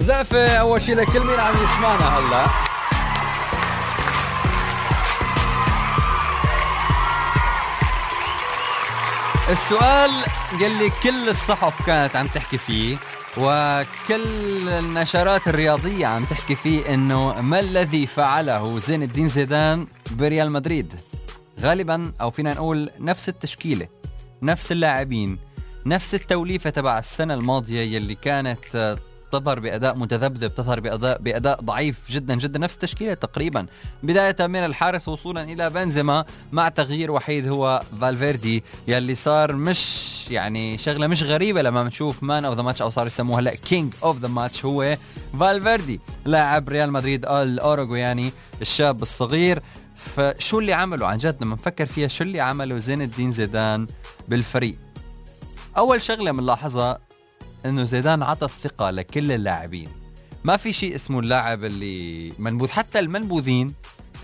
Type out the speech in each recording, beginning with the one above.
سقفة أول شي لكل مين عم يسمعنا هلا. السؤال يلي كل الصحف كانت عم تحكي فيه وكل النشرات الرياضية عم تحكي فيه إنه ما الذي فعله زين الدين زيدان بريال مدريد؟ غالبا أو فينا نقول نفس التشكيلة نفس اللاعبين نفس التوليفة تبع السنة الماضية يلي كانت تظهر بأداء متذبذب تظهر باداء بأداء ضعيف جدا جدا. نفس التشكيلة تقريبا. بداية من الحارس وصولا إلى بنزيما مع تغيير وحيد هو فالفيردي يلي صار مش يعني شغلة مش غريبة لما بنشوف man of the match أو صار يسموه هلأ king of the match هو فالفيردي لاعب ريال مدريد الاوروغوياني الشاب الصغير. فشو اللي عمله؟ عن جد لما نفكر فيها شو اللي عمله زين الدين زيدان بالفريق؟ أول شغلة بنلاحظها إنه زيدان عطى الثقه لكل اللاعبين. ما في شيء اسمه اللاعب اللي منبوذ حتى المنبوذين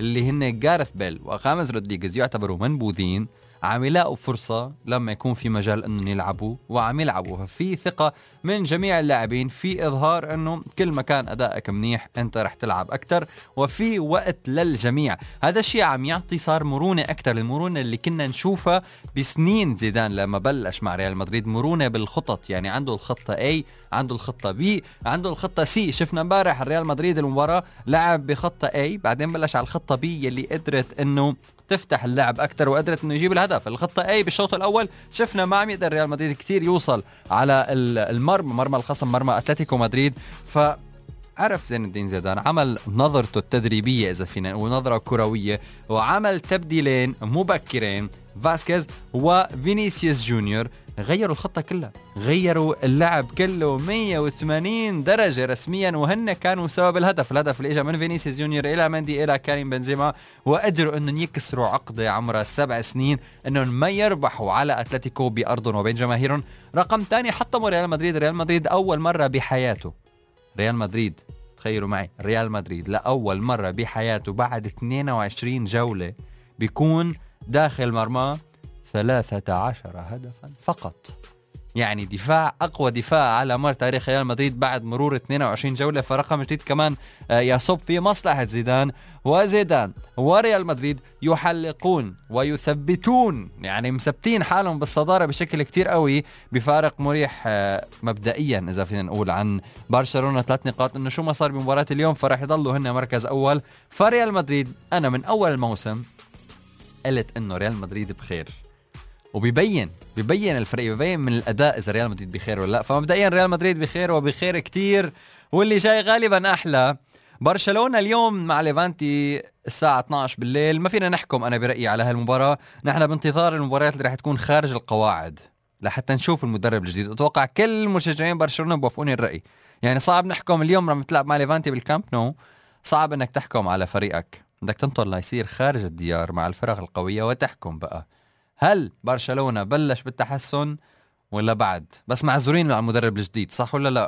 اللي هن جارث بيل وخامز رودريغيز يعتبروا منبوذين عم يلاقوا فرصة لما يكون في مجال إنهم يلعبوا وعم يلعبوا. ففي ثقة من جميع اللاعبين في إظهار إنه كل ما كان أدائك منيح أنت رح تلعب أكثر وفي وقت للجميع. هذا الشيء عم يعطي صار مرونة أكثر المرونة اللي كنا نشوفها بسنين زيدان لما بلش مع ريال مدريد مرونة بالخطط. يعني عنده الخطة A عنده الخطة B عنده الخطة C. شفنا امبارح ريال مدريد المباراة لعب بخطة A بعدين بلش على الخطة B يلي قدرت إنه تفتح اللعب أكثر وقدرت إنه يجيب الهدف. الخطة اي بالشوط الأول. شفنا ما عم يقدر ريال مدريد كثير يوصل على المرمى مرمى الخصم مرمى أتلتيكو مدريد. ف عرف زين الدين زيدان عمل نظرته التدريبية إذا فينا نقول نظرة كروية وعمل تبديلين مبكرين فاسكيز وفينيسيوس جونيور. غيروا الخطة كلها. غيروا اللعب كله. 180 درجة رسميا وهن كانوا سبب الهدف. الهدف اللي اجى من فينيسيوس جونيور إلى مندي إلى كريم بنزيما وقدروا أنهم يكسروا عقدة عمرها سبع سنين أنهم ما يربحوا على أتلتيكو بأرضهم وبين جماهيرهم. رقم ثاني حطموا ريال مدريد. ريال مدريد أول مرة بحياته. ريال مدريد تخيلوا معي ريال مدريد لأول مرة بحياته بعد 22 جولة بيكون داخل مرماه. 13 هدفا فقط. يعني دفاع أقوى دفاع على مر تاريخ ريال مدريد بعد مرور 22 جولة فرقم جديد كمان آه، يصب في مصلحة زيدان وزيدان. وريال مدريد يحلقون ويثبتون يعني مثبتين حالهم بالصدارة بشكل كتير قوي بفارق مريح آه، مبدئيا إذا فينا نقول عن برشلونة. ثلاث نقاط إنه شو ما صار بمباراة اليوم؟ فرح يضلوا هن مركز أول. فريال مدريد أنا من أول الموسم قلت إنه ريال مدريد بخير. وبيبين بيبين الفريق بيبين من الأداء إذا ريال مدريد بخير ولا لا. فمبدئيا ريال مدريد بخير وبخير كتير واللي جاي غالبا أحلى. برشلونة اليوم مع ليفانتي الساعة 12 بالليل. ما فينا نحكم أنا برأيي على هالمباراة. نحن بانتظار المباريات اللي رح تكون خارج القواعد لحتى نشوف المدرب الجديد. أتوقع كل مشجعين برشلونة بوافقوني الرأي. يعني صعب نحكم اليوم لما تلعب مع ليفانتي بالكامب نو. صعب إنك تحكم على فريقك. بدك تنطر ليصير خارج الديار مع الفرق القوية وتحكم بقى. هل برشلونة بلش بالتحسن ولا بعد؟ بس معذورين مع المدرب الجديد صح ولا لا؟